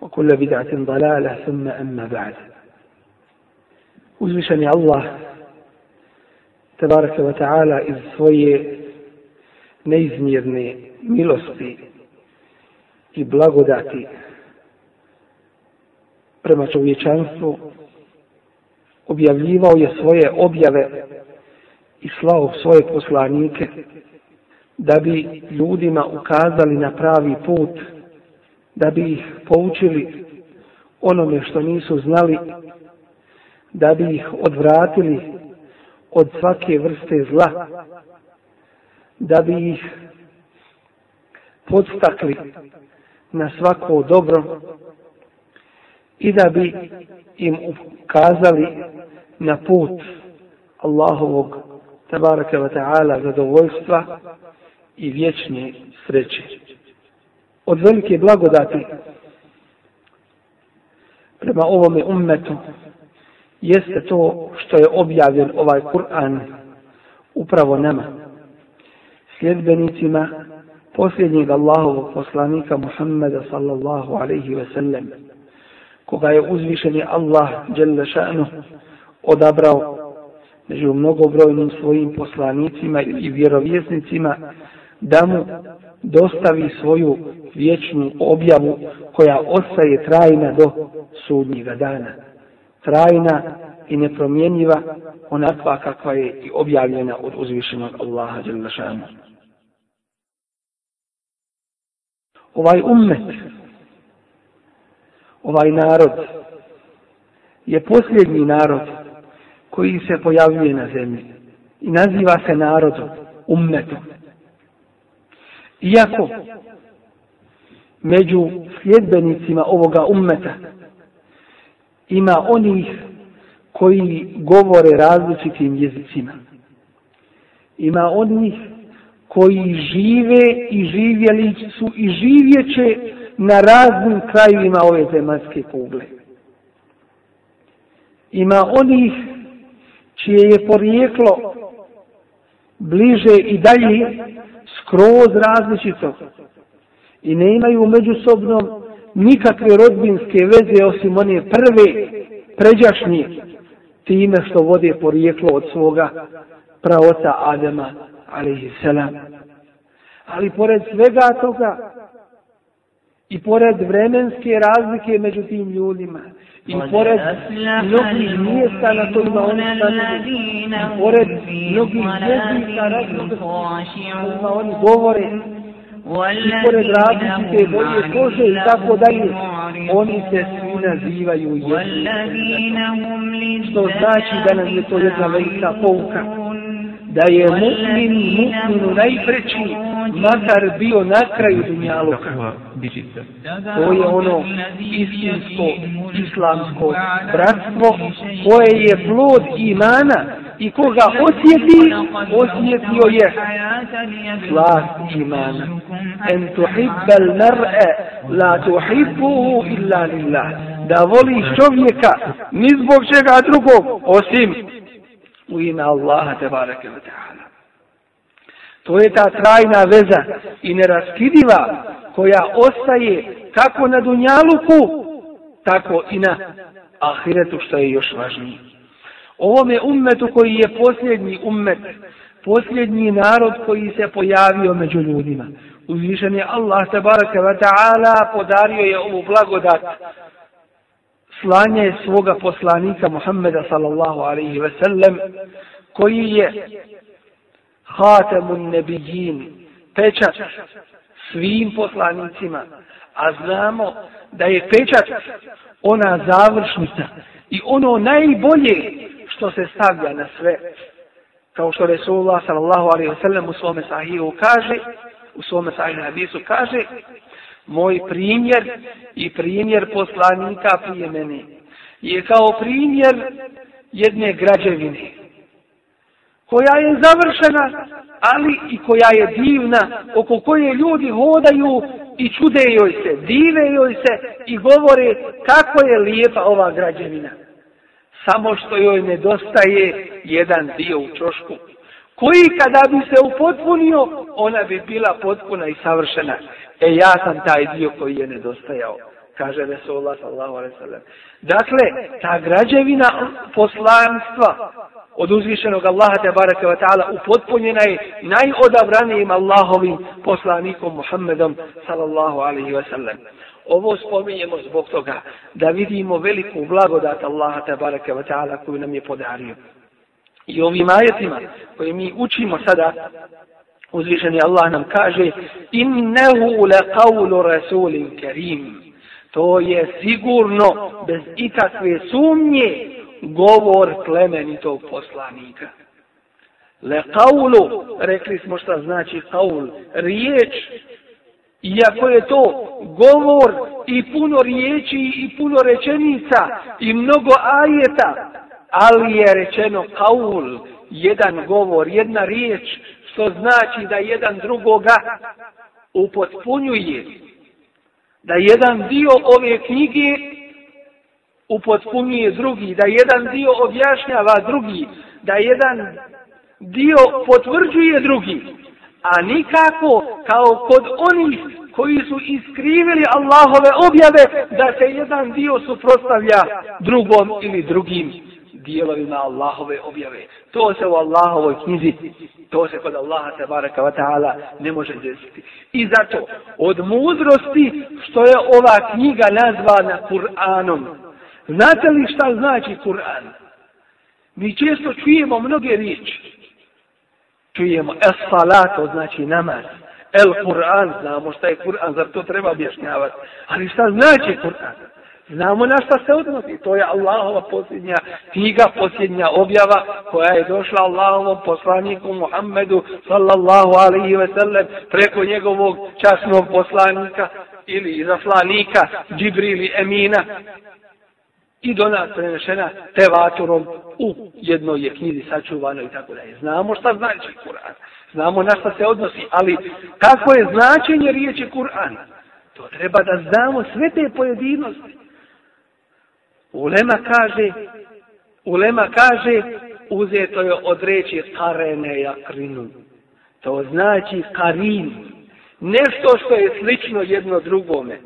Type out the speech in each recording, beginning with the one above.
وكل بدعة ضلالة ثم أما بعد uzvišeni Allah tabaraka wa ta'ala iz svoje neizmjerne milosti i blagodati prema čovječanstvu objavljivao je svoje objave i slao svoje poslanike da bi ljudima ukazali na pravi put, da bi ih poučili onome što nisu znali, da bi ih odvratili od svake vrste zla, da bi ih podstakli na svako dobro i da bi im ukazali na put Allahovog tabaraka wa ta'ala zadovoljstva i vječne sreće. Od velike blagodati prema ovome ummetu jeste to što je objavljen ovaj Kur'an upravo nama, sljedbenicima posljednjeg Allahovog poslanika Muhammeda sallallahu alaihi ve sellem, koga je uzvišeni Allah dželle šanu odabrao među mnogobrojnim svojim poslanicima i vjerovjesnicima da mu dostavi svoju vječnu objavu koja ostaje trajna do sudnjega dana. Trajna i nepromjenjiva onakva kakva je i objavljena od uzvišenog Allaha Đelešanu. Ovaj ummet, ovaj narod je posljednji narod koji se pojavljuje na zemlji i naziva se narodom, ummetom. Iako među sljedbenicima ovoga ummeta ima onih koji govore različitim jezicima. Ima onih koji žive i živjeli su i živjeće na raznim krajima ove zemaljske kugle. Ima onih čije je porijeklo bliže i dalje skroz različito i ne imaju međusobno nikakve rodbinske veze osim one prve pređašnje time što vode porijeklo od svoga praota Adama alaihissalam. Ali pored svega toga i pored vremenske razlike među tim ljudima i pored mnogih mjesta na kojima oni stanuju i pored mnogih jezika kojima oni govore i pored različite boje kože i tako dalje oni se svi nazivaju jednim što znači da nam je to jedna velika pouka da je mu'min mu'minu najpreći makar bio na kraju dunjaluka. To je ono istinsko islamsko bratstvo koje je plod imana i koga osjeti, osjetio je slast imana. En tuhibbal mar'e la tuhibbuhu illa lillah. Da voliš čovjeka ni zbog čega drugog osim u ime Allaha te barake wa ta'ala. To je ta trajna veza i neraskidiva koja ostaje kako na dunjaluku, tako i na ahiretu što je još važnije. Ovome ummetu koji je posljednji ummet, posljednji narod koji se pojavio među ljudima. Uzvišen je Allah tabaraka wa ta'ala podario je ovu blagodat slanje svoga poslanika Muhammeda sallallahu alaihi ve sellem koji je hatemun nebijin pečat svim poslanicima. A znamo da je pečat ona završnica i ono najbolje što se stavlja na sve. Kao što Resulullah sallallahu alaihi ve sellem u svome sahihu kaže u svome sahihu hadisu kaže moj primjer i primjer poslanika prije mene je kao primjer jedne građevine koja je završena, ali i koja je divna, oko koje ljudi hodaju i čude joj se, dive joj se i govore kako je lijepa ova građevina. Samo što joj nedostaje jedan dio u čošku, koji kada bi se upotpunio, ona bi bila potpuna i savršena. E ja sam taj dio koji je nedostajao, kaže Resulullah sallahu alaihi sallam. Dakle, ta građevina poslanstva od uzvišenog Allaha te baraka wa ta'ala upotpunjena je najodabranijim Allahovim poslanikom Muhammedom sallallahu alaihi wa sallam. Ovo spominjemo zbog toga da vidimo veliku blagodat Allaha te baraka wa ta'ala koju nam je podario. I ovim ajetima koje mi učimo sada uzvišeni Allah nam kaže innehu le qavlu rasulin kerim. To je sigurno bez ikakve sumnje govor plemenitog poslanika. Le qavlu rekli smo šta znači qaul riječ iako je to govor i puno riječi i puno rečenica i mnogo ajeta ali je rečeno qaul jedan govor, jedna riječ što znači da jedan drugoga upotpunjuje. Da jedan dio ove knjige upotpunjuje drugi, da jedan dio objašnjava drugi, da jedan dio potvrđuje drugi. A nikako kao kod onih koji su iskrivili Allahove objave da se jedan dio suprostavlja drugom ili drugim dijelovima Allahove objave. To se u Allahovoj knjizi, to se kod Allaha te baraka wa ta'ala ne može desiti. I zato, od mudrosti što je ova knjiga nazvana Kur'anom, znate li šta znači Kur'an? Mi često čujemo mnoge riječi. Čujemo es salato, znači namaz. El Kur'an, znamo šta je Kur'an, zar to treba objašnjavati. Ali šta znači Kur'an? Znamo na šta se odnosi. To je Allahova posljednja knjiga, posljednja objava koja je došla Allahovom poslaniku Muhammedu sallallahu alaihi ve sellem preko njegovog časnog poslanika ili izaslanika Džibrili Emina i do nas prenešena tevaturom u jednoj je knjizi sačuvano i tako da je. Znamo šta znači Kur'an. Znamo na šta se odnosi, ali kako je značenje riječi Kur'an? To treba da znamo sve te pojedinosti. Ulema kaže, Ulema kaže, uzeto je od reći karene jakrinu. To znači karin. Nešto što je slično jedno drugome.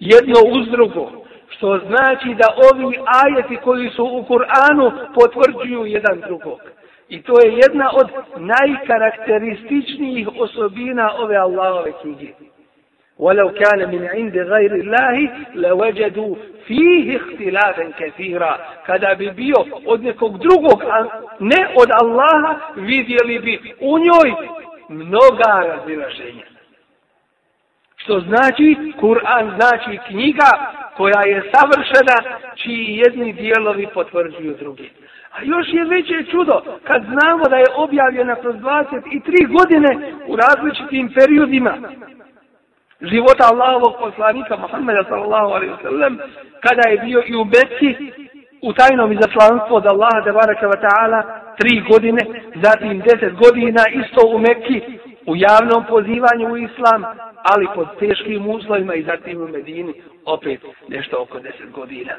Jedno uz drugo. Što znači da ovi ajeti koji su u Kur'anu potvrđuju jedan drugog. I to je jedna od najkarakterističnijih osobina ove Allahove knjige. ولو كان من عند غير الله لوجدوا فيه اختلافا كثيرا kada bi bio od nekog drugog a ne od Allaha vidjeli bi u njoj mnoga razilaženja što znači Kur'an znači knjiga koja je savršena čiji jedni dijelovi potvrđuju drugi A još je veće čudo kad znamo da je objavljena kroz 23 godine u različitim periodima života Allahovog poslanika Muhammeda sallallahu alaihi wasallam kada je bio i u Bekki u tajnom izaslanstvu od Allaha de baraka wa ta'ala tri godine, zatim deset godina isto u Mekki u javnom pozivanju u Islam, ali pod teškim uslovima i zatim u Medini opet nešto oko deset godina.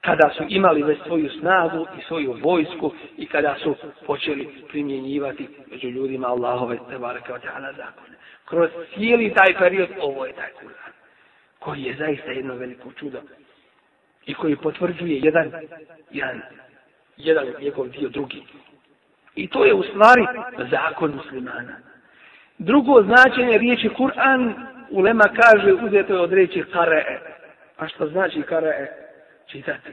Kada su imali već svoju snagu i svoju vojsku i kada su počeli primjenjivati među ljudima Allahove te baraka wa ta'ala zakone kroz cijeli taj period, ovo je taj Kur'an, koji je zaista jedno veliko čudo i koji potvrđuje jedan, jedan, jedan njegov dio drugi. I to je u stvari zakon muslimana. Drugo značenje riječi Kur'an, Ulema kaže, uzeto je od riječi kare'e. A što znači kare'e? čitati.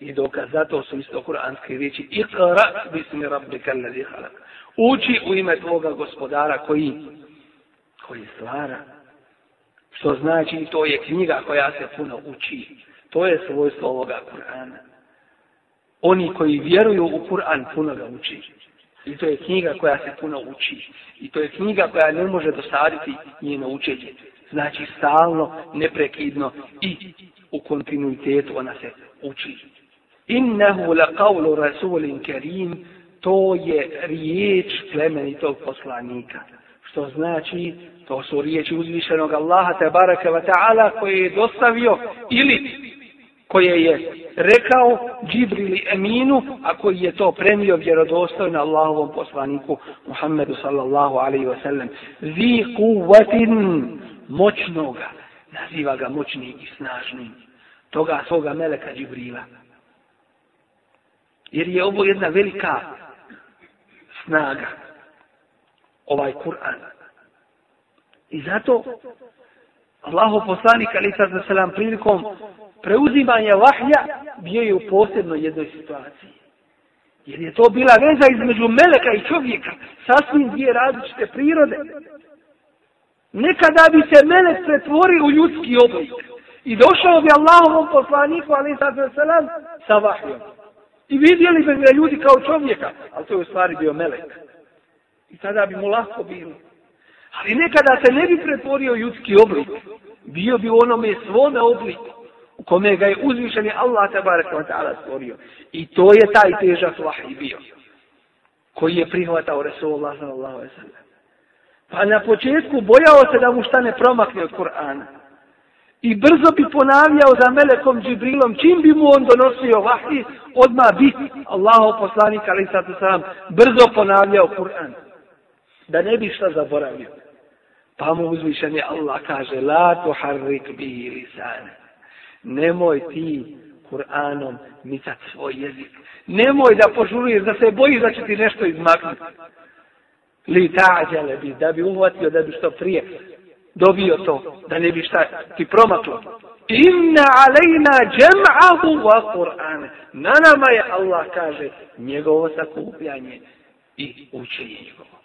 I dokaz zato su isto kuranske riječi Iqra bismi rabbika alladhi khalaq. Uči u ime tvoga gospodara koji koji stvara. Što znači to je knjiga koja se puno uči. To je svojstvo ovoga Kur'ana. Oni koji vjeruju u Kur'an puno ga uči. I to je knjiga koja se puno uči. I to je knjiga koja ne može dosaditi njeno učenje. Znači stalno, neprekidno i u kontinuitetu ona se uči. Innehu la qavlu rasulin kerim, to je riječ plemenitog poslanika. Što znači, to su riječi uzvišenog Allaha te baraka wa ta'ala koje je dostavio ili koje je rekao Džibrili Eminu, a koji je to premio vjerodostojno Allahovom poslaniku Muhammedu sallallahu alaihi wasallam. Zi kuvatin moćnoga, naziva ga moćnim i snažnim, toga svoga meleka Džibrila. Jer je ovo jedna velika snaga, ovaj Kur'an. I zato Allahu poslanik ali sad selam prilikom preuzimanja vahja bio je u posebnoj jednoj situaciji. Jer je to bila veza između meleka i čovjeka, sasvim dvije različite prirode. Nekada bi se melek pretvorio u ljudski oblik i došao bi Allahovom poslaniku, ali sad selam, sa vahjom. I vidjeli bi ga ljudi kao čovjeka, ali to je u stvari bio melek. I tada bi mu lahko bilo. Ali nekada se ne bi pretvorio ljudski oblik. Bio bi u onome svome obliku u kome ga je uzvišeni Allah tabaraka wa ta'ala stvorio. I to je taj težak vahij bio koji je prihvatao Resulullah sallallahu alaihi sallam. Pa na početku bojao se da mu šta ne promakne od Kur'ana. I brzo bi ponavljao za Melekom Džibrilom, čim bi mu on donosio vahij, odmah bi Allahov poslanik, ali sad sam, brzo ponavljao Kur'an. Da ne bi šta zaboravio. Pa mu uzvišeni Allah kaže, la tuharrik bi lisane. Nemoj ti Kur'anom micat svoj jezik. Nemoj da požuruješ, da se bojiš da će ti nešto izmaknuti. Li ta'đale bi, da bi uhvatio, da bi što prije dobio to, da ne bi šta ti promaklo. Inna alejna džem'ahu wa Kur'ane. Na nama je, Allah kaže, njegovo sakupljanje i učenje njegovo.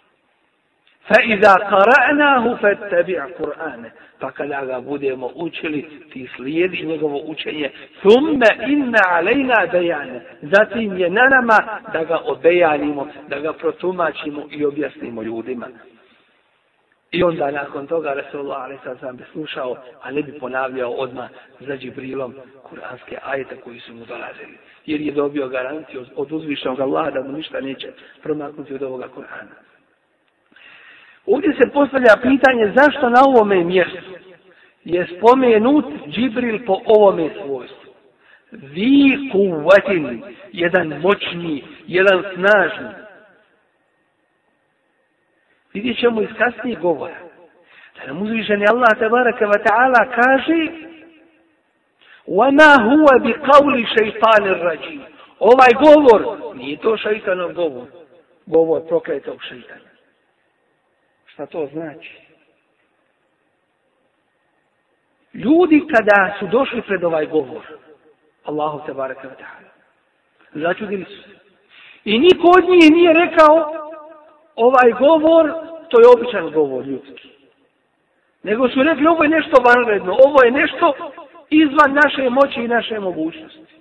فإذا قرأناه فاتبع قرآنه فكذا ga budemo učili ti slijedi njegovo učenje ثم إن علينا بيانه zatim je na nama da ga obejanimo da ga protumačimo i objasnimo ljudima I onda nakon toga Resulullah ali sad sam bi slušao, a ne bi ponavljao odmah za Džibrilom kuranske ajete koji su mu dolazili. Jer je dobio garanciju od uzvišenog Allaha da mu ništa neće promaknuti od ovoga Kur'ana. Ovdje se postavlja pitanje zašto na ovome mjestu je spomenut Džibril po ovome svojstvu. Vi kuvatin, jedan moćni, jedan snažni. Vidjet ćemo iz kasnije govora. Da nam uzvišeni Allah tabaraka wa ta'ala kaže وَمَا هُوَ بِقَوْلِ شَيْطَانِ الرَّجِيمِ Ovaj govor, nije to šeitanov govor, govor prokletog šeitana. Šta to znači? Ljudi kada su došli pred ovaj govor, Allahu te baraka wa ta'ala, začudili su se. I niko od njih nije rekao, ovaj govor, to je običan govor ljudski. Nego su rekli, ovo je nešto vanredno, ovo je nešto izvan naše moći i naše mogućnosti.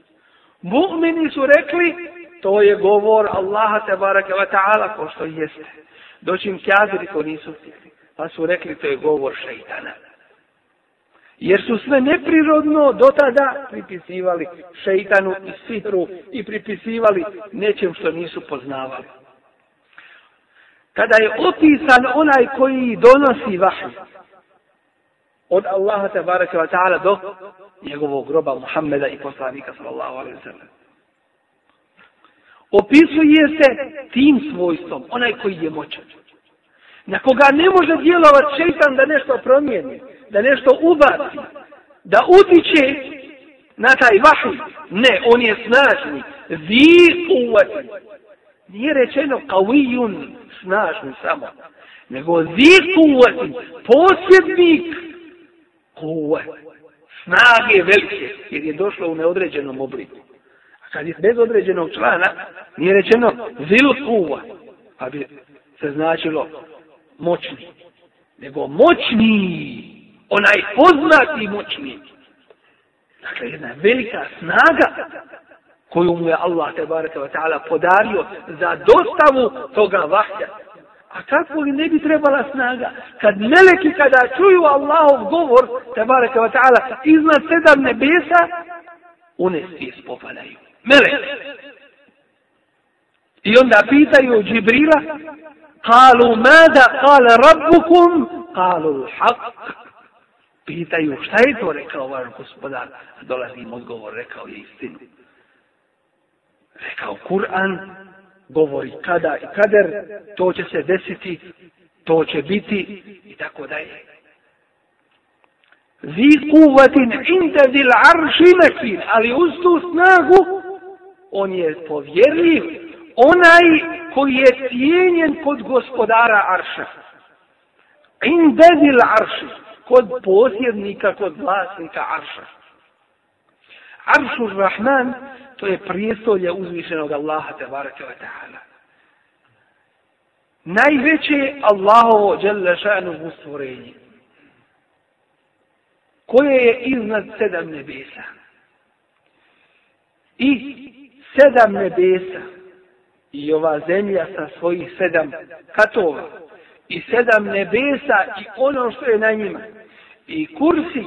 Mu'mini su rekli, to je govor Allaha te baraka wa ta'ala, ko što jeste doći im kjaziri to nisu htjeli. Pa su rekli to je govor šeitana. Jer su sve neprirodno do tada pripisivali šeitanu i sihru i pripisivali nečem što nisu poznavali. Kada je opisan onaj koji donosi vahy od Allaha tabaraka wa ta'ala do njegovog groba Muhammeda i poslanika sallallahu alaihi wa sallam. Opisuje se tim svojstvom, onaj koji je moćan. Na koga ne može djelovati šeitan da nešto promijeni, da nešto ubaci, da utiče na taj vahy. Ne, on je snažni. Vi uvati. Nije rečeno kavijun snažni samo. Nego vi uvati. Posjednik kuve. snage velike, jer je došlo u neodređenom obliku. Kad je bez određenog člana, nije rečeno zilkuva, pa bi se značilo moćni. Nego moćni, onaj poznati moćni. Dakle, jedna velika snaga koju mu je Allah te baraka wa ta'ala podario za dostavu toga vahja. A kako li ne bi trebala snaga? Kad meleki kada čuju Allahov govor, te baraka wa ta'ala, iznad sedam nebesa, one svi spopadaju melek. I onda pitaju Džibrila, kalu mada kale rabbukum, kalu l'haq. Pitaju šta je to rekao vaš gospodar? Dolazi im odgovor, rekao je istinu rekao Kur'an, govori kada i kader, to će se desiti, to će biti i tako dalje. Zi kuvatin inta zil arši mekin, ali uz tu snagu, on je povjerljiv, onaj koji je cijenjen kod gospodara arša. In zil arši, kod posjednika, kod vlasnika arša. Aršur Rahman, to je prijestolje uzvišenog Allaha te wa ta'ala. Najveće Allahovo djela šanu u stvorenju, koje je iznad sedam nebesa. I sedam nebesa i ova zemlja sa svojih sedam katova i sedam nebesa i ono što je na njima i kursi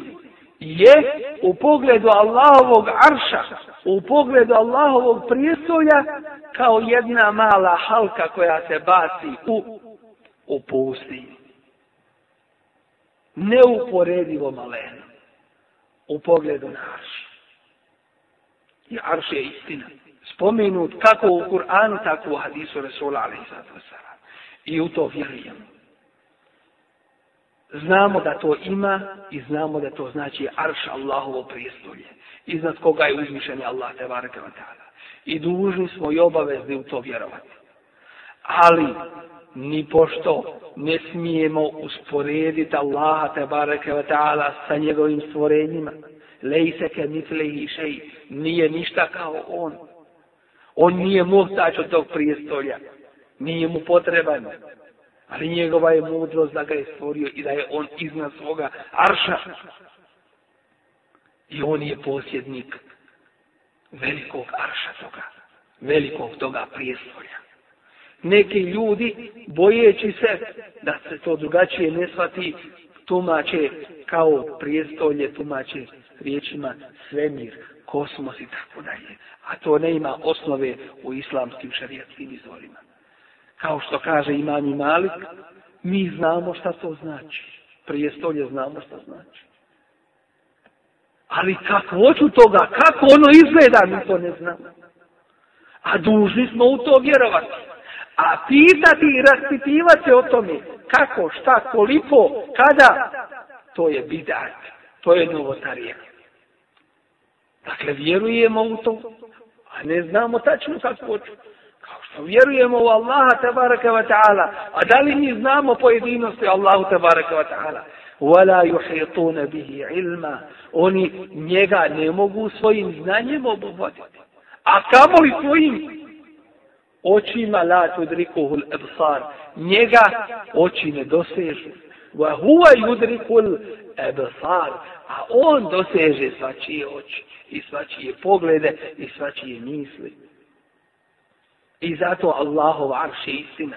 je u pogledu Allahovog arša, u pogledu Allahovog prijestolja, kao jedna mala halka koja se baci u, u pustinju. Neuporedivo maleno u pogledu na arš. I arš je istina. Spomenut kako u Kur'anu, tako u hadisu Resula, alaihissalatu i u to vjerujemo znamo da to ima i znamo da to znači arš Allahovo prijestolje. Iznad koga je uzmišen Allah te baraka wa ta'ala. I dužni smo i obavezni u to vjerovati. Ali, ni pošto ne smijemo usporediti Allaha te baraka wa ta'ala sa njegovim stvorenjima. Lejse ke mitlehi šej, nije ništa kao on. On nije muhtač od tog prijestolja. Nije mu potreban ali njegova je mudrost da ga je stvorio i da je on iznad svoga arša. I on je posjednik velikog arša toga, velikog toga prijestolja. Neki ljudi, bojeći se da se to drugačije ne shvati, tumače kao prijestolje, tumače riječima svemir, kosmos i tako dalje. A to ne ima osnove u islamskim šarijatskim izvorima kao što kaže imam i Malik, mi znamo šta to znači. Prije stolje znamo šta znači. Ali kako hoću toga, kako ono izgleda, mi to ne znamo. A dužni smo u to vjerovati. A pitati i raspitivati o tome, kako, šta, koliko, kada, to je bidat, to je novotarija. Dakle, vjerujemo u to, a ne znamo tačno kako hoću vjerujemo u Allaha tabaraka wa ta'ala, a da li mi znamo pojedinosti Allahu tabaraka wa ta'ala? Wala yuhitun bihi ilma. Oni njega ne mogu svojim znanjem obuhvatiti. A kamo li svojim očima la tudrikuhu l-ebsar. Njega oči ne dosežu. Wa huwa yudriku ebsar. A on doseže svačije oči i svačije poglede i svačije misli. I zato Allahov arš je istina.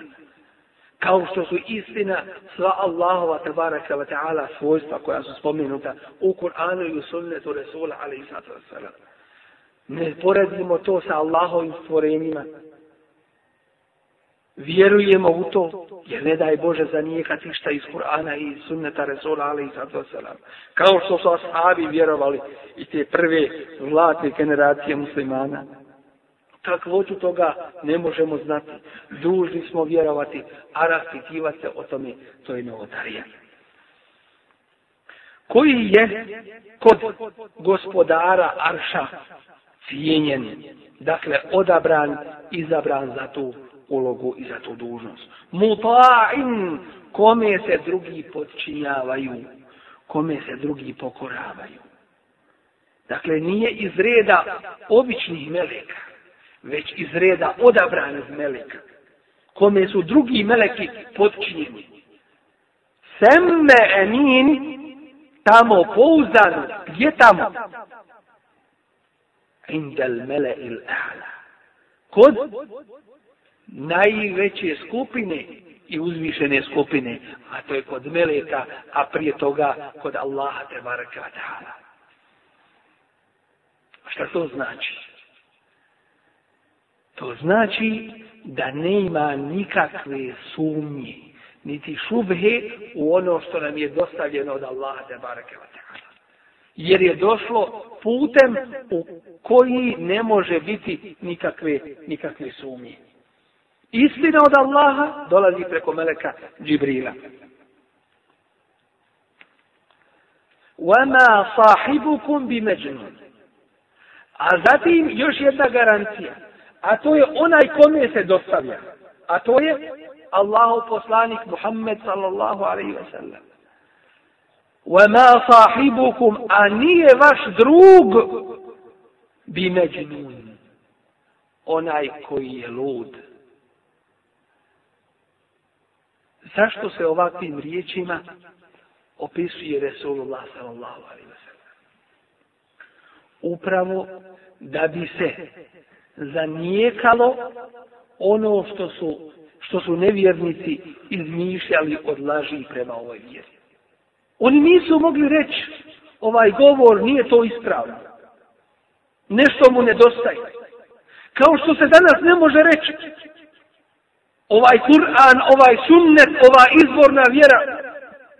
Kao što su istina sva Allahova tabaraka wa ta'ala svojstva koja su spomenuta u Kur'anu i u sunnetu Resula alaihi sallatu. Ne poredimo to sa Allahovim stvorenjima. Vjerujemo u to, jer ne daj Bože za nijekat ništa iz Kur'ana i sunneta Resula i sallatu selam. Kao što su ashabi vjerovali i te prve zlatne generacije muslimana kakvoću toga ne možemo znati. Dužni smo vjerovati, a raspitivati se o tome, to je novotarija. Koji je kod gospodara Arša cijenjen, dakle odabran, izabran za tu ulogu i za tu dužnost. Muta'in, kome se drugi podčinjavaju, kome se drugi pokoravaju. Dakle, nije iz reda običnih meleka, već iz reda odabranih meleka, kome su drugi meleki podčinjeni. Semme emin, tamo pouzdano, gdje tamo? Indel mele il a'la. Kod najveće skupine i uzvišene skupine, a to je kod meleka, a prije toga kod Allaha te baraka ta'ala. Šta to znači? To znači da ne ima nikakve sumnje, niti šubhe u ono što nam je dostavljeno od Allaha te baraka ta'ala. Jer je došlo putem u koji ne može biti nikakve, nikakve sumnje Istina od Allaha dolazi preko meleka Džibrila. وَمَا صَاحِبُكُمْ بِمَجْنُونَ A zatim još jedna garancija. A to je onaj kome se dostavlja. A to je Allahu poslanik Muhammed sallallahu alaihi wa sallam. وَمَا صَاحِبُكُمْ A nije vaš drug بِمَجْنُونَ Onaj koji je lud. Zašto se ovakvim riječima opisuje Resulullah sallallahu alaihi wa sallam? Upravo da bi se zanijekalo ono što su, što su nevjernici izmišljali od laži prema ovoj vjeri. Oni nisu mogli reći ovaj govor nije to ispravno. Nešto mu nedostaje. Kao što se danas ne može reći ovaj Kur'an, ovaj sunnet, ova izvorna vjera,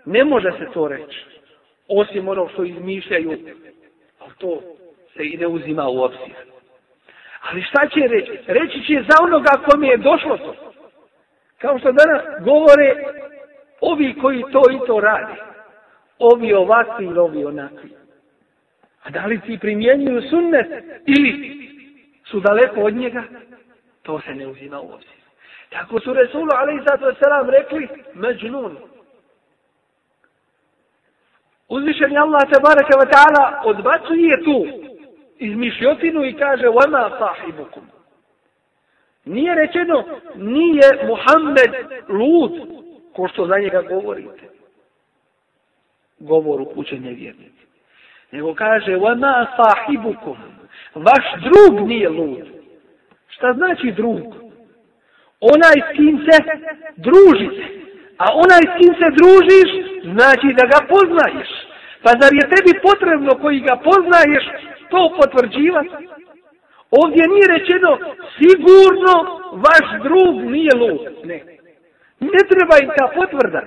ne može se to reći. Osim ono što izmišljaju, ali to se i ne uzima u obzir. Ali šta će reći? Reći će za onoga kome je došlo to. Kao što danas govore ovi koji to i to radi. Ovi ovakvi ili ovi onakvi. A da li ti primjenjuju sunnet ili su daleko od njega? To se ne uzima u obzir. Tako su Resulu a.s. rekli međnun. Uzvišen je Allah tabaraka wa ta'ala odbacuje tu izmišljotinu i kaže وَمَا sahibukum. Nije rečeno nije Muhammed lud ko što za njega govorite. Govor upućenje vjernici. Nego kaže وَمَا sahibukum. Vaš drug nije lud. Šta znači drug? Onaj s kim se družite. A onaj s kim se družiš, znači da ga poznaješ. Pa zar je tebi potrebno koji ga poznaješ to potvrđivati? Ovdje nije rečeno sigurno vaš drug nije lud. Ne. Ne treba im ta potvrda.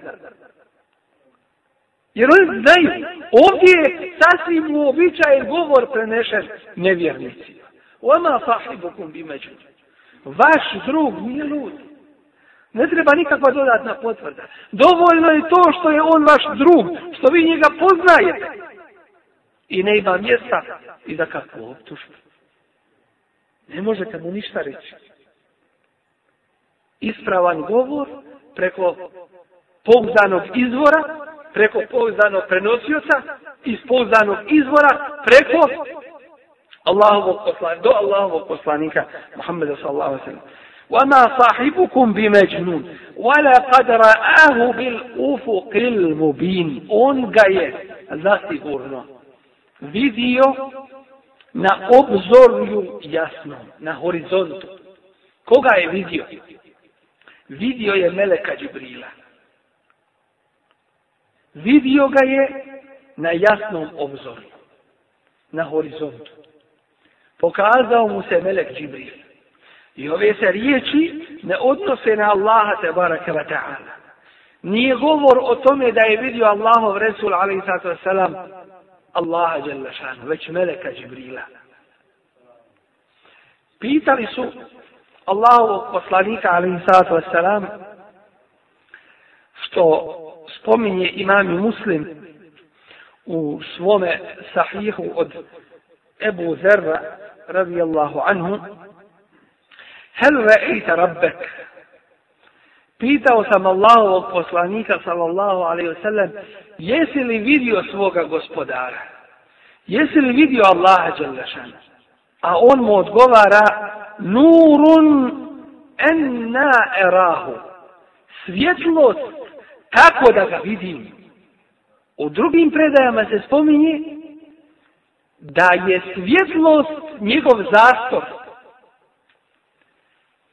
Jer oni znaju, ovdje je sasvim uobičajen govor prenešen nevjernicima. Oma fahibukum bi međutim. Vaš drug nije lud. Ne treba nikakva dodatna potvrda. Dovoljno je to što je on vaš drug, što vi njega poznajete. I ne ima mjesta i da kako optušite. Ne možete mu ništa reći. Ispravan govor preko pouzdanog izvora, preko pouzdanog prenosioca, iz pouzdanog izvora, preko Allahovog poslanika, do Allahovog poslanika Muhammeda sallallahu alaihi wa sallam. وما صاحبكم بمجنون ولقد رآه بالأفق المبين on ga je zasigurno vidio na obzorju jasno na horizontu koga je vidio vidio je Meleka Džibrila vidio ga je na jasnom obzoru na horizontu pokazao mu se melek Džibril. I ove se riječi ne odnose na Allaha te baraka wa ta'ala. Nije govor o tome da je vidio Allahov Resul alaihi sallatu Allaha jalla šanu, već meleka Džibrila. Pitali su Allahovog poslanika alaihi sallatu wa što spominje imam muslim u svome sahihu od Ebu Zerra رضي الله عنه هل رأيت ربك Pitao sam Allahovog poslanika sallallahu alaihi wa sallam, jesi li vidio svoga gospodara? jesi li vidio Allaha Đalešana? A on mu odgovara, nurun enna erahu. Svjetlost, kako da ga vidim? U drugim predajama se spominje da je svjetlost njegov zastor.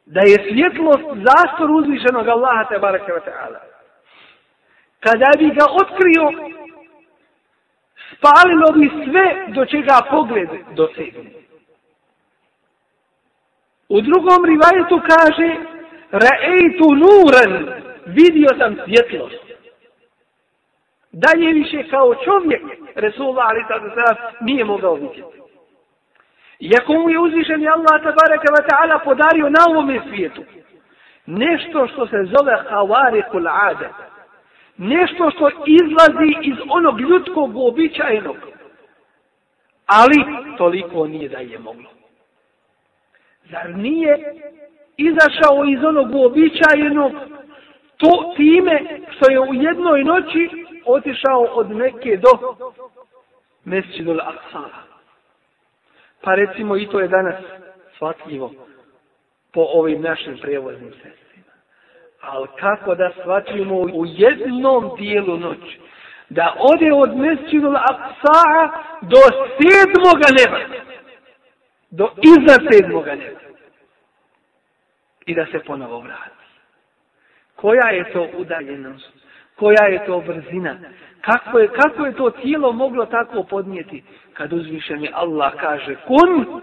Da je svjetlost zastor uzvišenog Allaha te barake wa ta'ala. Kada bi ga otkrio, spalilo bi sve do čega pogled dosegne. U drugom rivajetu kaže Ra'eitu nuran vidio sam svjetlost. Dalje više kao čovjek Resulullah ali sada sada nije mogao vidjeti. Iako mu je uzvišen Allah tabaraka wa ta'ala podario na ovome svijetu nešto što se zove havarikul ade. Nešto što izlazi iz onog ljudskog običajnog. Ali toliko nije da je moglo. Zar nije izašao iz onog uobičajenog to time što je u jednoj noći otišao od neke do Mesjidu al-Aqsa. Pa recimo i to je danas shvatljivo po ovim našim prevoznim sredstvima. Ali kako da shvatimo u jednom dijelu noći da ode od Mesjidu al-Aqsa do sedmoga neba. Do iza sedmoga neba. I da se ponovo vrati. Koja je to udaljenost? Koja je to brzina? Kako je, kako je to tijelo moglo tako podnijeti? Kad uzvišeni Allah kaže kun,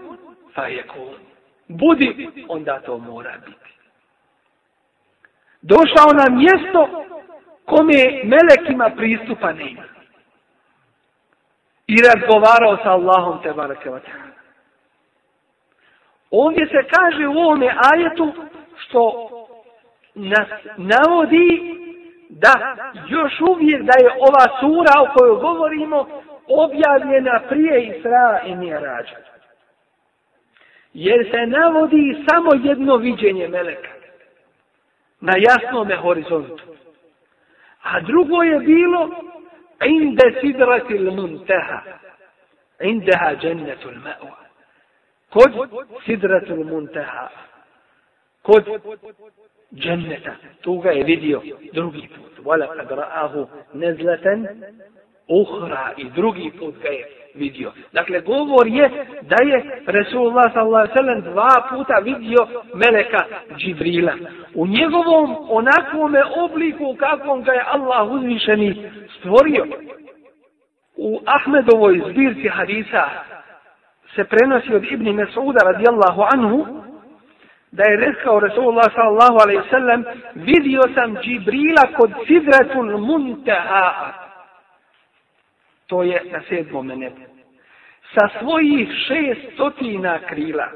pa je kun. Budi, onda to mora biti. Došao na mjesto kome melekima pristupa nema. I razgovarao sa Allahom te barake Ovdje se kaže u ovome ajetu što nas navodi da još uvijek da je ova sura o kojoj govorimo objavljena prije Isra i Mirađa. Jer se navodi samo jedno viđenje Meleka na jasnome horizontu. A drugo je bilo inde sidratil munteha indeha džennetul ma'wa kod sidratul munteha kod dženneta. Tu ga je vidio drugi put. Vala kad ra'ahu nezleten uhra i drugi put ga je vidio. Dakle, govor je da je Resulullah s.a.v. dva puta vidio Meleka Džibrila. U njegovom onakvome obliku kakvom ga je Allah uzvišeni stvorio. U Ahmedovoj zbirci hadisa se prenosi od Ibni Mesuda radijallahu anhu da je rekao Resulullah sallallahu alaihi sallam vidio sam Džibrila kod Sidratul Muntaha. To je na sedmom nebu. Sa svojih šest stotina krila.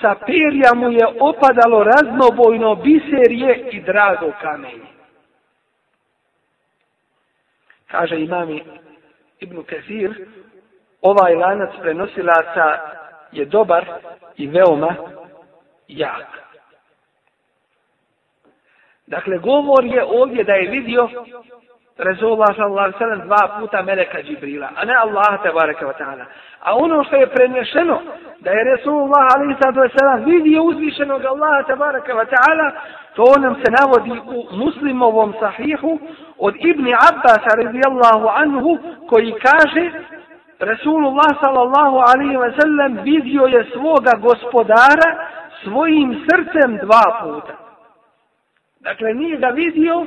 Sa perja mu je opadalo raznobojno biserje i drago kamenje. Kaže imami Ibn Kesir ovaj lanac prenosilaca je dobar i veoma jak. Dakle, govor je ovdje da je vidio Rezulullah sallallahu alaihi sallam dva puta Meleka Džibrila, a ne Allaha tabaraka wa ta'ala. A ono što je prenešeno, da je Resulullah alaihi sallam vidio uzvišenog Allaha tabaraka wa ta'ala, to nam se navodi u muslimovom sahihu od Ibni Abbas radijallahu anhu koji kaže Resulullah sallallahu alaihi wa sallam vidio je svoga gospodara svojim srcem dva puta. Dakle, nije ga vidio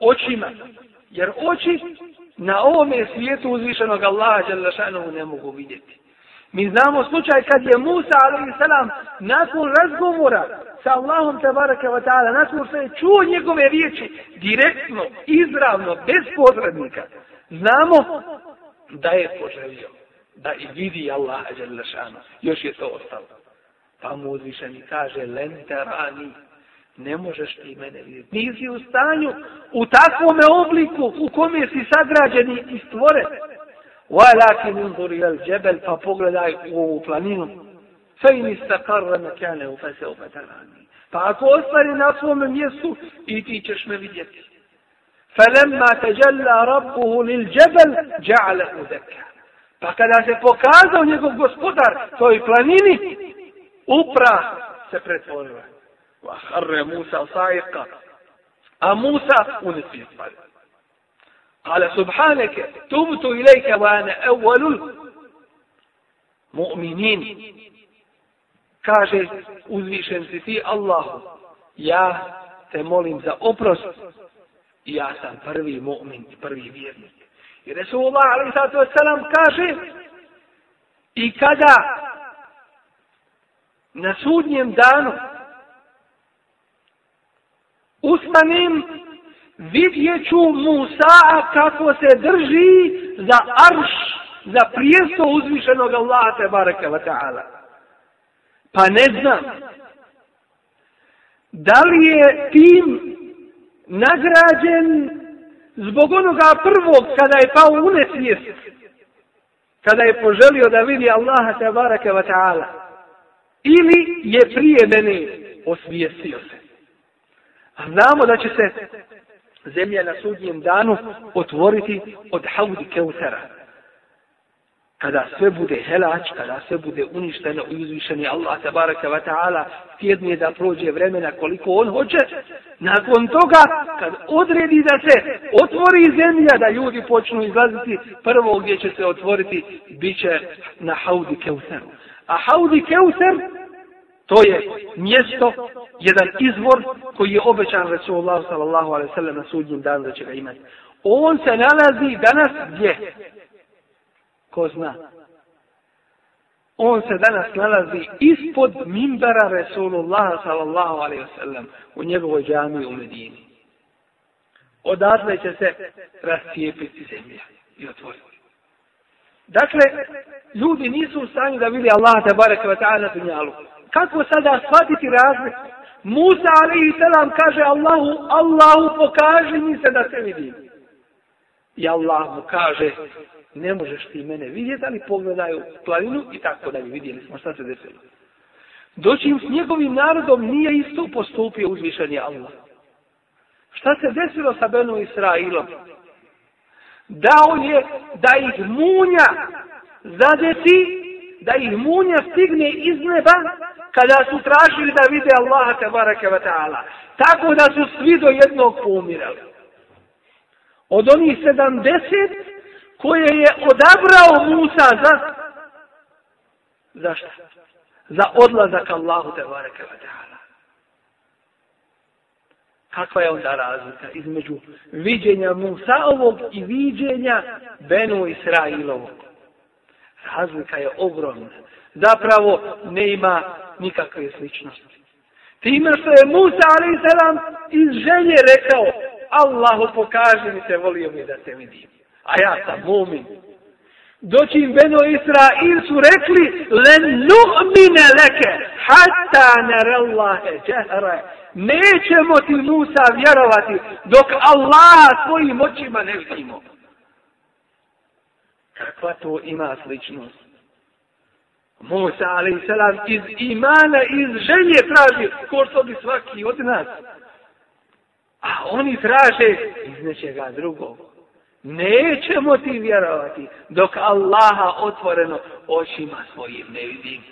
očima. Jer oči na ovome svijetu uzvišenog Allaha Đalešanovu ne mogu vidjeti. Mi znamo slučaj kad je Musa a.s. nakon razgovora sa Allahom tabaraka wa ta'ala, nakon što je čuo njegove riječi direktno, izravno, bez podrednika, znamo da je poželio da i vidi Allaha Đalešanu. Još je to ostalo. Pa mu uzvišeni kaže, lenterani, ne možeš ti mene vidjeti. Nisi u stanju u takvom obliku u kome si sagrađeni i stvoren. Walakin unzur ila al-jabal fa pogledaj u ovu planinu. Fa in istaqarra makanahu fa sawfa tarani. Pa ako ostvari na svom mjestu i ti ćeš me vidjeti. فلما تجلى ربه للجبل جعله دكا Pa kada se pokazao njegov gospodar toj planini, upra se pretvorila. Vahre Musa osajika. A Musa unisi izbali. Kale subhaneke, tubtu ilajke vane evvalul mu'minin. Kaže uzvišen si ti Allahu, ja te molim za oprost i ja sam prvi mu'min i prvi vjernik. I Resulullah alaih sallatu kaže i kada na sudnjem danu ustanem vidjet ću Musa kako se drži za arš za prijesto uzvišenog Allaha te baraka wa ta'ala Pa ne znam. Da li je tim nagrađen zbog onoga prvog kada je pao u nesvijest? Kada je poželio da vidi Allaha te baraka wa ta'ala? Ili je prije mene osvijestio se? A znamo da će se zemlja na sudnjem danu otvoriti od haudi keutera kada sve bude helač, kada sve bude uništeno i uzvišeni Allah tabaraka wa ta'ala tjedne da prođe vremena koliko on hoće, nakon toga kad odredi da se otvori zemlja, da ljudi počnu izlaziti, prvo gdje će se otvoriti, bit će na haudi keuteru. A haudi keuser, to je mjesto, jedan izvor koji je obećan Resulullah sallallahu alaihi sallam na sudnjem danu da će ga imati. On se nalazi danas gdje? Ko zna? On se danas nalazi ispod mimbera Resulullah sallallahu alaihi wasallam u njegovoj džami u Medini. Odatle će se rascijepiti zemlja i otvoriti. Dakle, ljudi nisu u stanju da vidi Allah te bareke ve ta'ala dunjalu. Kako sada shvatiti razlik? Musa alaihi selam kaže Allahu, Allahu pokaži mi se da te vidim. I Allah mu kaže, ne možeš ti mene vidjeti, ali pogledaju planinu i tako da bi vidjeli smo šta se desilo. Doći s njegovim narodom nije isto postupio uzvišenje Allah. Šta se desilo sa Benu Israilom? Dao je da ih munja zadeti, da ih munja stigne iz neba kada su tražili da vide Allaha te barake wa ta'ala. Tako da su svi do jednog pomirali. Od onih sedamdeset koje je odabrao Musa za zašto? Za odlazak Allahu te bareke ve taala. Kakva je onda razlika između viđenja Musaovog i viđenja Benu Israilovog? Razlika je ogromna. Zapravo ne ima nikakve sličnosti. Time što je Musa a.s. iz želje rekao Allahu pokaži mi se, volio mi da te vidim a ja sam mumin. Doći im Beno Israil su rekli, len nu'mine leke, hatta narallahe džehre. Nećemo ti Musa vjerovati, dok Allah svojim očima ne vidimo. Kakva to ima sličnost? Musa, a.s. iz imana, iz želje traži, ko što bi svaki od nas. A oni traže iz nečega drugog. Nećemo ti vjerovati dok Allaha otvoreno očima svojim ne vidimo.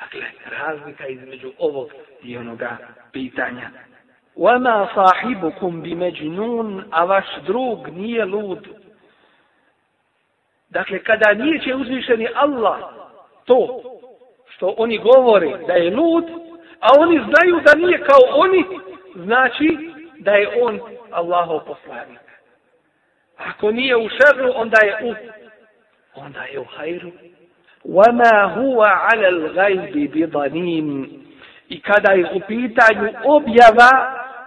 Dakle, razlika između ovog i onoga pitanja. وَمَا صَاحِبُكُمْ بِمَجْنُونَ A vaš drug nije lud. Dakle, kada nije će uzvišeni Allah to što oni govore da je lud, a oni znaju da nije kao oni, znači da je on Allahov poslanik. Ako nije u šerru, onda je u onda je u hajru. وَمَا هُوَ عَلَى الْغَيْبِ بِضَنِيمٍ I kada je u pitanju objava,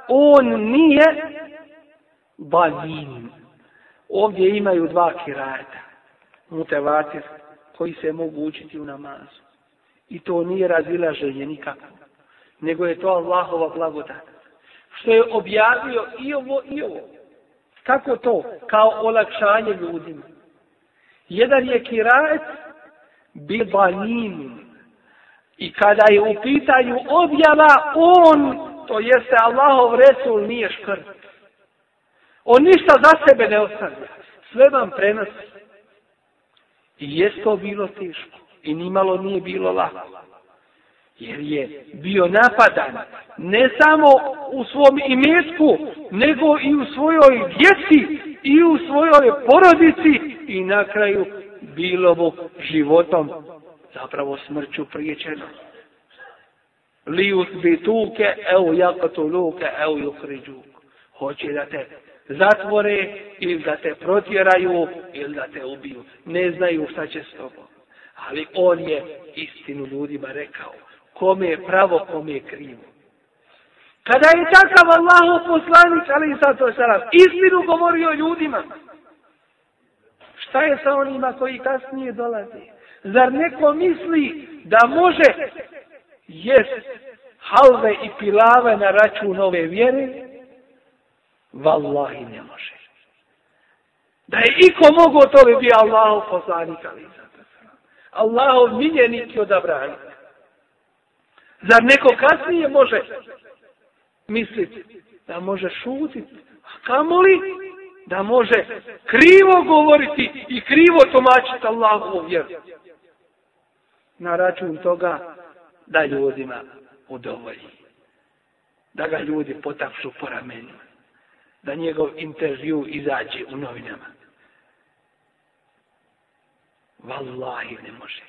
on nije banin. Ovdje imaju dva kirajeta. Mutevatir, koji se mogu učiti u namazu. I to nije razilaženje nikako. Nego je to Allahova blagodat. Što je objavio i ovo i ovo. Kako to? Kao olakšanje ljudima. Jedan je kiraet bibanin. I kada je u pitanju objava, on, to jeste Allahov Resul, nije škrt. On ništa za sebe ne ostavlja. Sve vam prenosi. I jest to bilo teško. I nimalo nije bilo lako. Jer je bio napadan ne samo u svom imetku, nego i u svojoj djeci i u svojoj porodici i na kraju bilo mu životom zapravo smrću priječeno. Li usbituke, evo jako evo juhriđuk. Hoće da te zatvore ili da te protjeraju ili da te ubiju. Ne znaju šta će s tobom. Ali on je istinu ljudima rekao. Kome je pravo, kome je krivo. Kada je takav Allah poslanik, ali i sato salam, istinu govorio ljudima. Šta je sa onima koji kasnije dolaze? Zar neko misli da može jest halve i pilave na račun ove vjere? Wallahi ne može. Da je iko mogo to bi bio Allahov poslanik, ali Allahov miljenik i odabranik. Zar neko kasnije može misliti da može šutiti? A kamoli da može krivo govoriti i krivo tomačiti Allahovu vjeru. Na račun toga da ljudima udovolji. Da ga ljudi potapšu po ramenima da njegov intervju izađe u novinama. Wallahi ne može.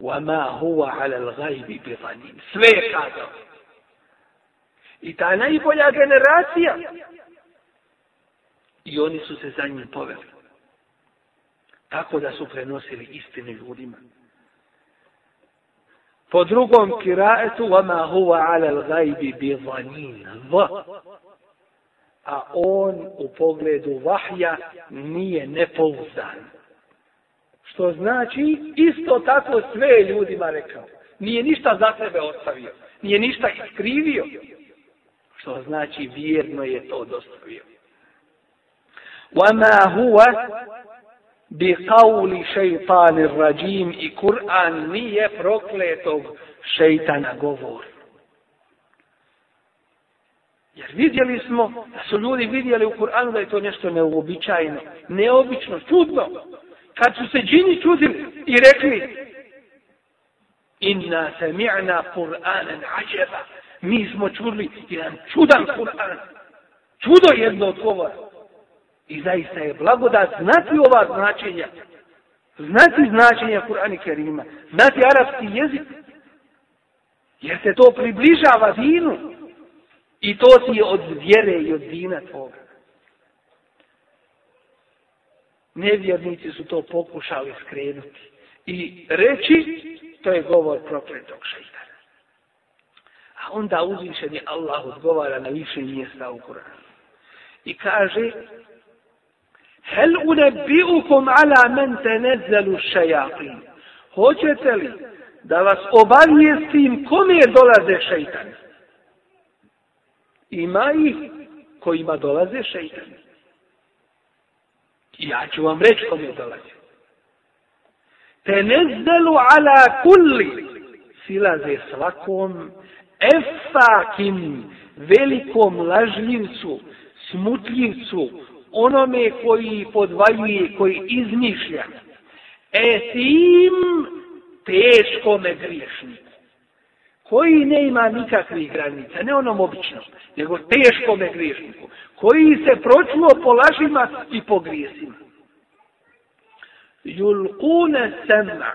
وَمَا هُوَ عَلَى الْغَيْبِ بِظَنِينَ Sve je kazao. I ta najbolja generacija. I oni su se za njim poveli. Tako da su prenosili istine ljudima. Po drugom kiraetu وَمَا هُوَ عَلَى الْغَيْبِ بِظَنِينَ a on u pogledu vahja nije nepouzdan. Što znači, isto tako sve ljudima rekao. Nije ništa za sebe ostavio. Nije ništa iskrivio. Što znači, vjerno je to dostavio. وَمَا هُوَ بِقَوْلِ شَيْطَانِ الرَّجِيمِ I Kur'an nije prokletog šeitana govor. Jer vidjeli smo da su ljudi vidjeli u Kur'anu da je to nešto neobičajno, neobično, čudno. Kad su se džini čudili i rekli Inna sami'na Kur'anan ađeba. Mi smo čuli jedan čudan Kur'an. Čudo jedno od govora. I zaista je blagodat znati ova značenja. Znati značenja Kur'ana Kerima. Znati arapski jezik. Jer se to približava dinu. I to ti je od vjere i od dina tvoga. Nevjernici su to pokušali skrenuti. I reći, to je govor prokletog šeitana. A onda uzvišeni Allah odgovara na više mjesta u Kur'anu. I kaže, Hel unebi'ukum ala men tenezelu šajatin. Hoćete li da vas obavijestim kome dolaze šeitani? ima ih kojima dolaze šeitani. Ja ću vam reći kome dolaze. Tenezzelu ala kulli silaze svakom efakim velikom lažljivcu, smutljivcu, onome koji podvaljuje, koji izmišlja. Etim teškome griješniku koji ne ima nikakvih granica, ne onom običnom, nego teškome griješniku, koji se pročuo po lažima i po grijesima. Julkune sema,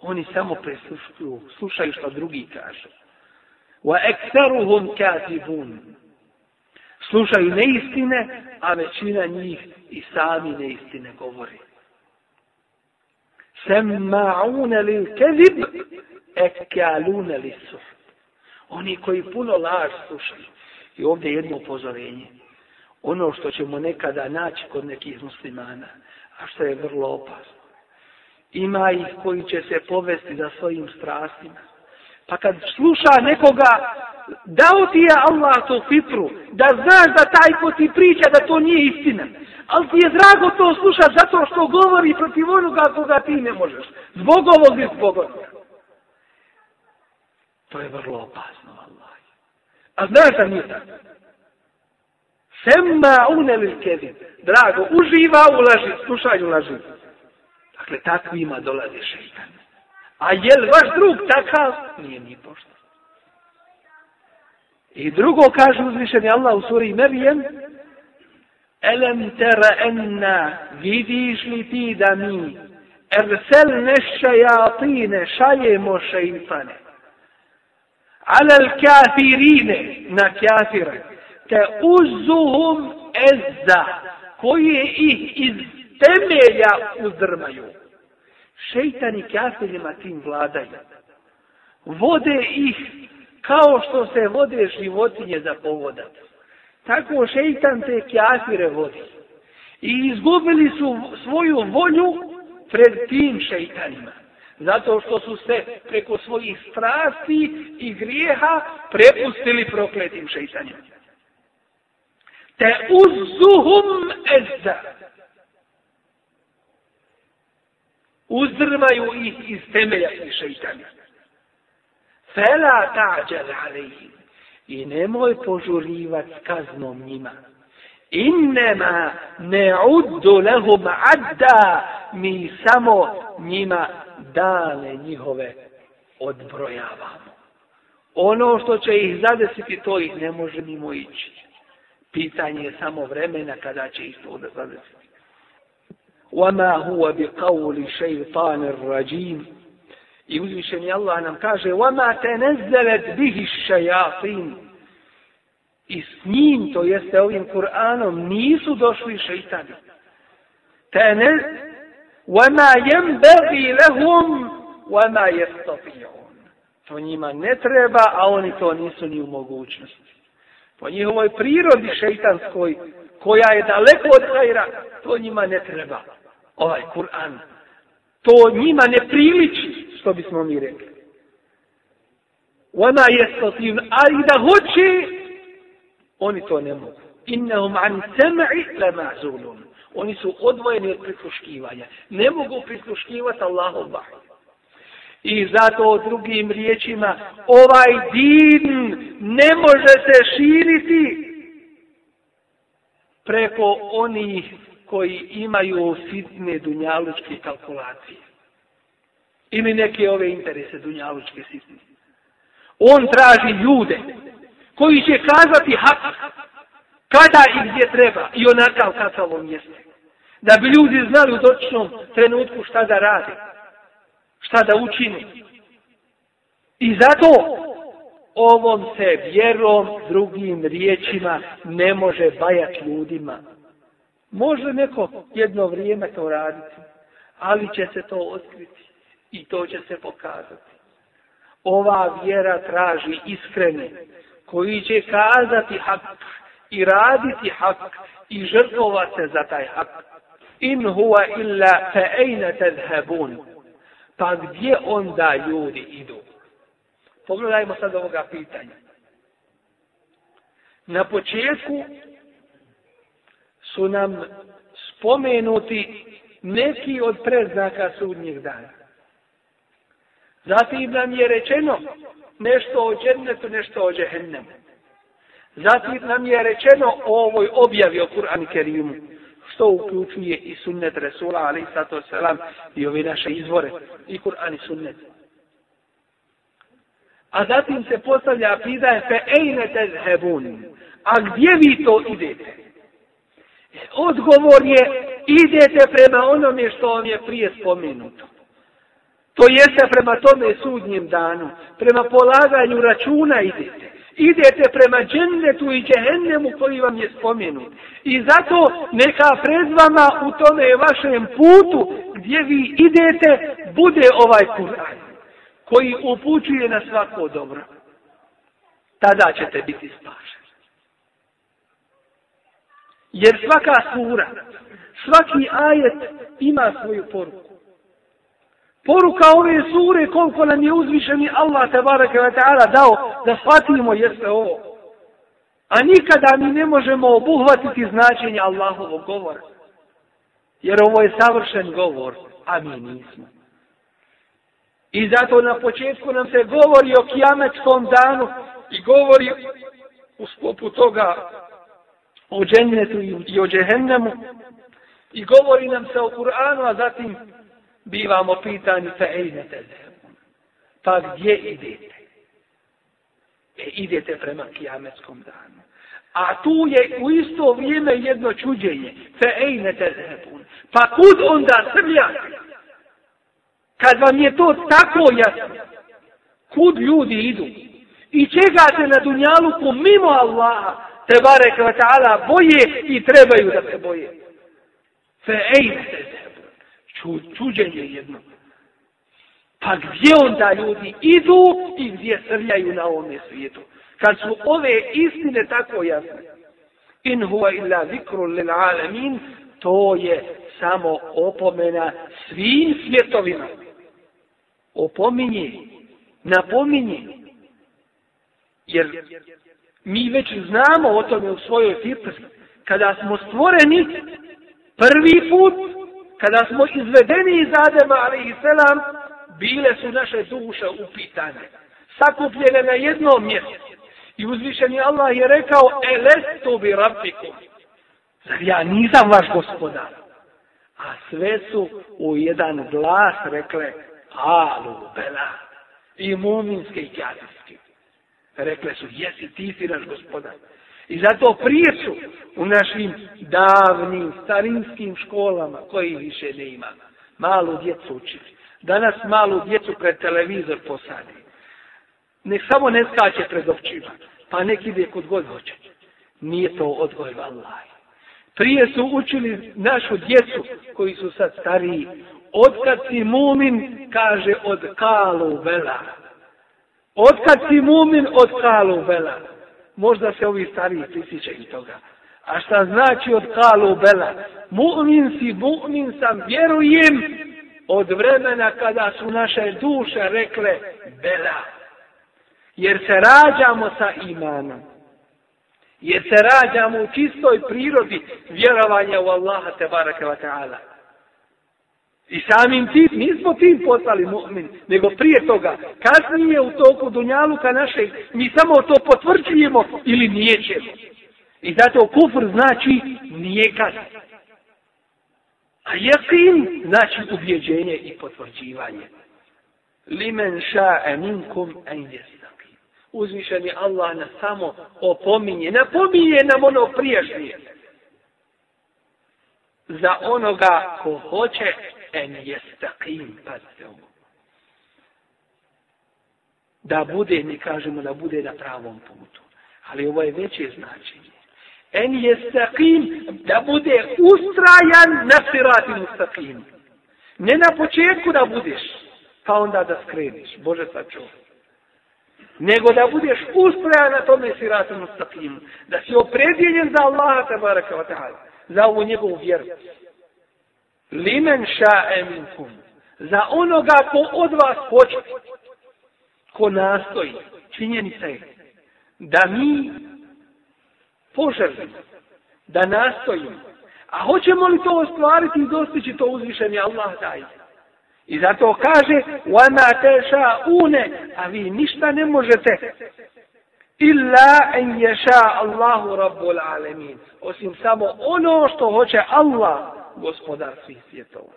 oni samo preslušaju, slušaju što drugi kažu. Wa ekseruhum katibun, slušaju neistine, a većina njih i sami neistine govori. Semma'une lil kezib, ekalune lisu. Oni koji puno laž slušaju. I ovdje jedno upozorenje. Ono što ćemo nekada naći kod nekih muslimana, a što je vrlo opasno. Ima ih koji će se povesti za svojim strastima. Pa kad sluša nekoga, dao ti je Allah to fitru, da znaš da taj ko ti priča da to nije istina. Ali ti je drago to slušati zato što govori protiv onoga koga ti ne možeš. Zbog ovog i zbog onoga. To je vrlo opasno, Allah. A znaš da nije tako? Sema unelil kedim. Drago, uživa u laži, slušaj u laži. Dakle, takvima dolazi šeitan. A jel vaš drug takav? Nije ni pošto. I drugo kaže uzvišeni Allah u suri Merijem, Elem tera enna, vidiš li ti da mi, erselne šajatine, šaljemo šeitane, alel kafirine, na kafire, te uzuhum ezza, koje ih iz temelja uzdrmaju. Šeitani kafirima tim vladaju. Vode ih kao što se vode životinje za povodak. Tako šeitan te kafire vodi. I izgubili su svoju volju pred tim šeitanima. Zato što su se preko svojih strasti i grijeha prepustili prokletim šeitanima. Te uzuhum ezza. Uzrmaju ih iz temelja i šeitani. Fela ta'đal alejhim. I nemoj požurivat s kaznom njima. Innema ne uddu lehum adda. Mi samo njima dane njihove odbrojavamo. Ono što će ih zadesiti, to ih ne može mimo ići. Pitanje je samo vremena kada će ih to zadesiti. وَمَا هُوَ بِقَوْلِ شَيْطَانِ الرَّجِيمِ I uzvišeni Allah nam kaže وَمَا تَنَزَّلَتْ بِهِ الشَّيَاطِينَ I s njim, to jeste ovim Kur'anom, nisu došli šeitani. Tene, وَمَا يَنْبَغِي لَهُمْ وَمَا يَسْتَطِيعُونَ To njima ne treba, a oni to nisu ni u mogućnosti. Po njihovoj prirodi šeitanskoj, koja je daleko od hajra, to njima ne treba. Ovaj Kur'an. To njima ne priliči, što bismo mi rekli. Ona je stotin, ali da hoće, oni to ne mogu. Innahum an sam'i la ma'zulun. Oni su odvojeni od prisluškivanja. Ne mogu prisluškivati Allahu vahid. I zato drugim riječima, ovaj din ne može se širiti preko onih koji imaju sitne dunjalučke kalkulacije. Ili neke ove interese dunjalučke sitne. On traži ljude koji će kazati hak kada i gdje treba i onakav kakav on jeste. Da bi ljudi znali u točnom trenutku šta da radi šta da učini. I zato ovom se vjerom drugim riječima ne može bajati ljudima. Može neko jedno vrijeme to raditi, ali će se to otkriti i to će se pokazati. Ova vjera traži iskrene koji će kazati hak i raditi hak i žrtvovati se za taj hak. In huwa illa fa ayna tadhhabun? Pa gdje onda ljudi idu? Pogledajmo sad ovoga pitanja. Na početku su nam spomenuti neki od preznaka sudnjih dana. Zatim nam je rečeno nešto o džennetu, nešto o džehennemu. Zatim nam je rečeno o ovoj objavi o Kur'an Kerimu što uključuje i sunnet Resula, ali i sato selam, i ove naše izvore, i Kur'an i sunnet. A zatim se postavlja pitanje, fe ejne tezhebun, a gdje vi to idete? Odgovor je, idete prema onome što vam je prije spomenuto. To jeste prema tome sudnjem danu, prema polaganju računa idete idete prema džennetu i džehennemu koji vam je spomenut. I zato neka pred vama u tome vašem putu gdje vi idete bude ovaj Kur'an koji upućuje na svako dobro. Tada ćete biti spašeni. Jer svaka sura, svaki ajet ima svoju poruku. Poruka ove sure koliko nam je uzvišeni Allah tabaraka wa ta'ala dao da shvatimo jeste ovo. A nikada mi ne možemo obuhvatiti značenje Allahovog govora. Jer ovo je savršen govor, a mi nismo. I zato na početku nam se govori o kijametskom danu i govori u sklopu toga o džennetu i o džehennemu i govori nam se o Kur'anu, a zatim bivamo pitani fe ejnete. Pa gdje idete? E, idete prema kijametskom danu. A tu je u isto vrijeme jedno čuđenje. Fe ejnete tezebun. Pa kud onda srljate? Kad vam je to tako jasno, kud ljudi idu? I čega se na dunjaluku mimo Allaha, te bareke ve ta'ala, boje i trebaju da se boje? Fe ejne tezebun. Ču, čuđenje jedno. Pa gdje onda ljudi idu i gdje srljaju na ovome svijetu? Kad su ove istine tako jasne. In huwa illa zikru lil alamin, to je samo opomena svim svjetovima. Opominje, napominje. Jer mi već znamo o tome u svojoj fitri. Kada smo stvoreni prvi put, kada smo izvedeni iz Adema, ali i selam, bile su naše duše upitane. Sakupljene na jednom mjestu. I uzvišeni Allah je rekao, e lestu bi rabbikum. Zar ja nisam vaš gospodar? A sve su u jedan glas rekle, alu bela. I muminske i kjadis. Rekle su, jesi ti si naš gospodar. I zato priču u našim davnim, starinskim školama, koji više ne ima, malu djecu učili. Danas malu djecu pred televizor posadi nek samo ne skače pred općima, pa nek ide kod god hoće. Nije to odgoj vallaj. Prije su učili našu djecu, koji su sad stariji, odkad si mumin, kaže od kalu vela. Otkad si mumin, od kalu bela? Možda se ovi stariji prisjećaju toga. A šta znači od kalu bela? Mu'min si, mu'min sam, vjerujem od vremena kada su naše duše rekle bela jer se rađamo sa imanom. Jer se rađamo u čistoj prirodi vjerovanja u Allaha te baraka wa ta'ala. I samim tim, nismo tim poslali mu'min, nego prije toga, kasnije u toku dunjaluka našeg, mi samo to potvrđujemo ili nijećemo. I zato kufr znači nijekat. A jakin znači ubjeđenje i potvrđivanje. Limen ša'e minkum en jesna uzvišeni Allah nas samo opominje. Napominje nam ono priješnje. Za onoga ko hoće en jestakim, pazite ovo. Da bude, mi kažemo da bude na pravom putu. Ali ovo je veće značenje. En jestakim, da bude ustrajan na sirati mustakim. Ne na početku da budeš, pa onda da skreniš. Bože sačuvaj nego da budeš ustrajan na tome siratu mustaqim, da si opredjeljen za Allaha tabaraka wa ta'ala, za ovu njegovu vjeru. Limen ša'e minkum, za onoga ko od vas hoće, ko nastoji, činjenica je, da mi poželimo, da nastojimo, a hoćemo li to ostvariti i dostići to uzvišenje Allah daje. I zato kaže وَمَا تَشَاءُونَ A vi ništa ne možete illa en ješa Allahu Rabbul Alemin. Osim samo ono što hoće Allah, gospodar svih svjetova.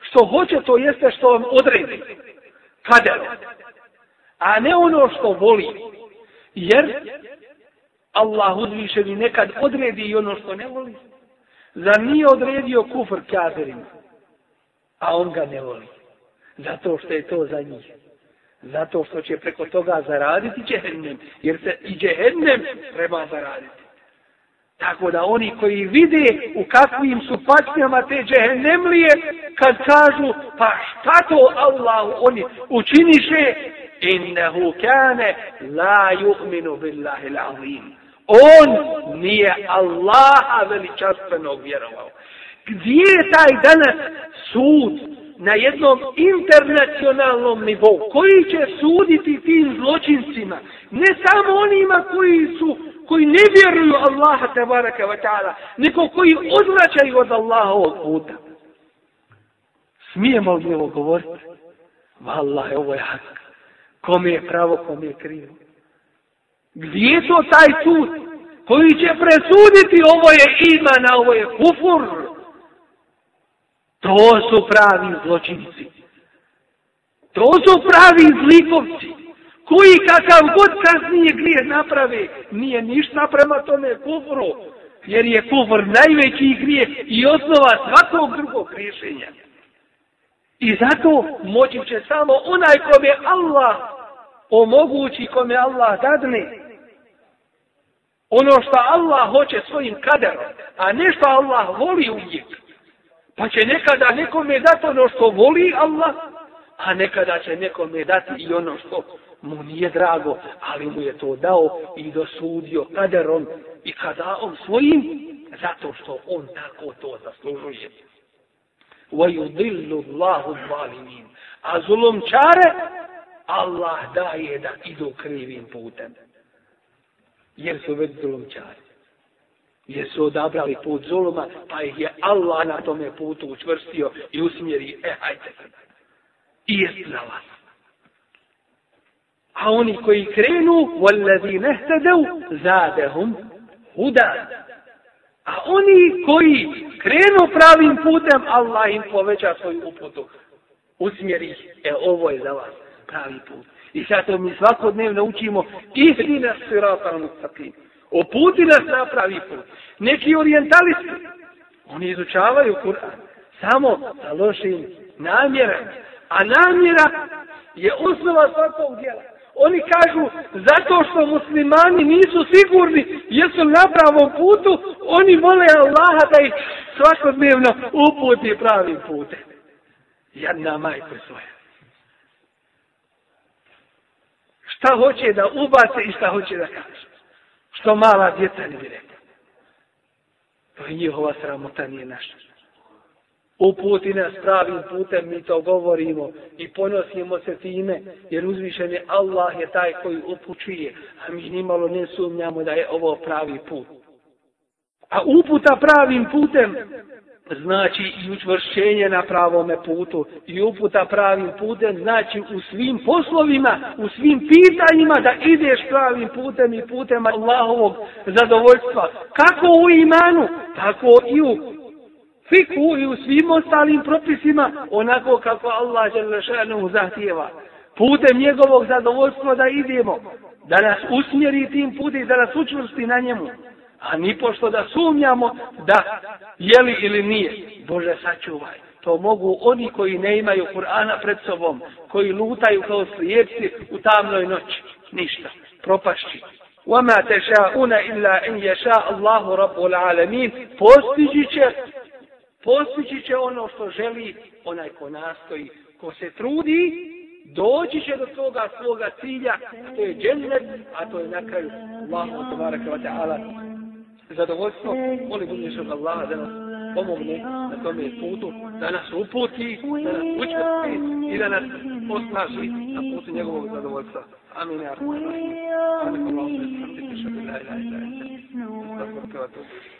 Što hoće, to jeste što vam odredi. Kader. A ne ono što voli. Jer Allah uzvišeni nekad odredi i ono što ne voli. Zar nije odredio kufr kjaderima? a on ga ne voli. Zato što je to za njih. Zato što će preko toga zaraditi džehennem. Jer se i džehennem treba zaraditi. Tako da oni koji vide u kakvim su patnjama te džehennemlije, kad kažu, pa šta to Allah oni učiniše, innehu kane la yu'minu billahi l'azim. On nije Allaha veličastvenog vjerovao. Gdje je taj danas sud? Na jednom internacionalnom nivou. Koji će suditi tim zločincima? Ne samo onima koji su koji ne vjeruju Allaha tabaraka wa ta'ala nego koji odvraćaju od Allaha ovog puta. Smijemo li ovo govoriti? Wallahi, ovo je hak. Kome je pravo, kome je krivo? Gdje je to taj sud koji će presuditi ovo je iman, ovo je kufur? To su pravi zločinci. To su pravi zlikovci. Koji kakav god kaznije grije naprave, nije ništa prema tome kufru. Jer je kufr najveći grije i osnova svakog drugog rješenja. I zato moći će samo onaj kome Allah omogući, kome Allah dadne. Ono što Allah hoće svojim kaderom, a ne što Allah voli uvijek. Pa će nekada nekome dati ono što voli Allah, a nekada će nekome dati i ono što mu nije drago, ali mu je to dao i dosudio kaderom i kada on svojim, zato što on tako to zaslužuje. وَيُضِلُّ اللَّهُ الظَّالِمِينَ A zulumčare Allah daje da idu krivim putem. Jer su već zulumčari. Jer su odabrali put zuluma, pa ih je Allah na tome putu učvrstio i usmjeri, e, hajte sada. I je za vas. A oni koji krenu, وَالَّذِي نَهْتَدَوْ زَادَهُمْ هُدَانَ A oni koji krenu pravim putem, Allah im poveća svoju uputu. Usmjeri ih. E, ovo je za vas pravi put. I sad mi svakodnevno učimo ihdi nas sirata mustaqim. Oputi nas na pravi put. Neki orientalisti, oni izučavaju Kur'an samo sa lošim namjerama. A namjera je osnova svakog djela. Oni kažu, zato što muslimani nisu sigurni jesu na pravom putu, oni vole Allaha da ih svakodnevno uputi pravim putem. Jedna majka svoja. Šta hoće da ubace i šta hoće da kaže. Što mala djeca ne bi rekla. To je njihova sramota, nije naša uputi nas pravim putem, mi to govorimo i ponosimo se time, jer uzvišen je Allah je taj koji upućuje, a mi nimalo ne sumnjamo da je ovo pravi put. A uputa pravim putem znači i učvršćenje na pravome putu i uputa pravim putem znači u svim poslovima, u svim pitanjima da ideš pravim putem i putem Allahovog zadovoljstva. Kako u imanu, tako i u fiku i u svim ostalim propisima onako kako Allah želešanu zahtjeva. Putem njegovog zadovoljstva da idemo, da nas usmjeri tim putem, da nas učvrsti na njemu. A ni pošto da sumnjamo da je li ili nije. Bože sačuvaj. To mogu oni koji ne imaju Kur'ana pred sobom, koji lutaju kao slijepci u tamnoj noći. Ništa. Propašći. وَمَا تَشَاءُونَ إِلَّا إِنْ يَشَاءَ اللَّهُ رَبُّ الْعَالَمِينَ Postići će postići će ono što želi onaj ko nastoji, ko se trudi, doći će do toga svoga cilja, to je džennet, a to je na kraju Allahu tabaraka wa ta'ala zadovoljstvo. Molim budući od Allaha da nas pomogne na tome putu, da nas uputi, da nas učvrti i da nas osnaži na putu njegovog zadovoljstva. Amin. Amin. Amin. Amin. Amin. Amin. Amin. Amin. Amin. Amin. Amin. Amin.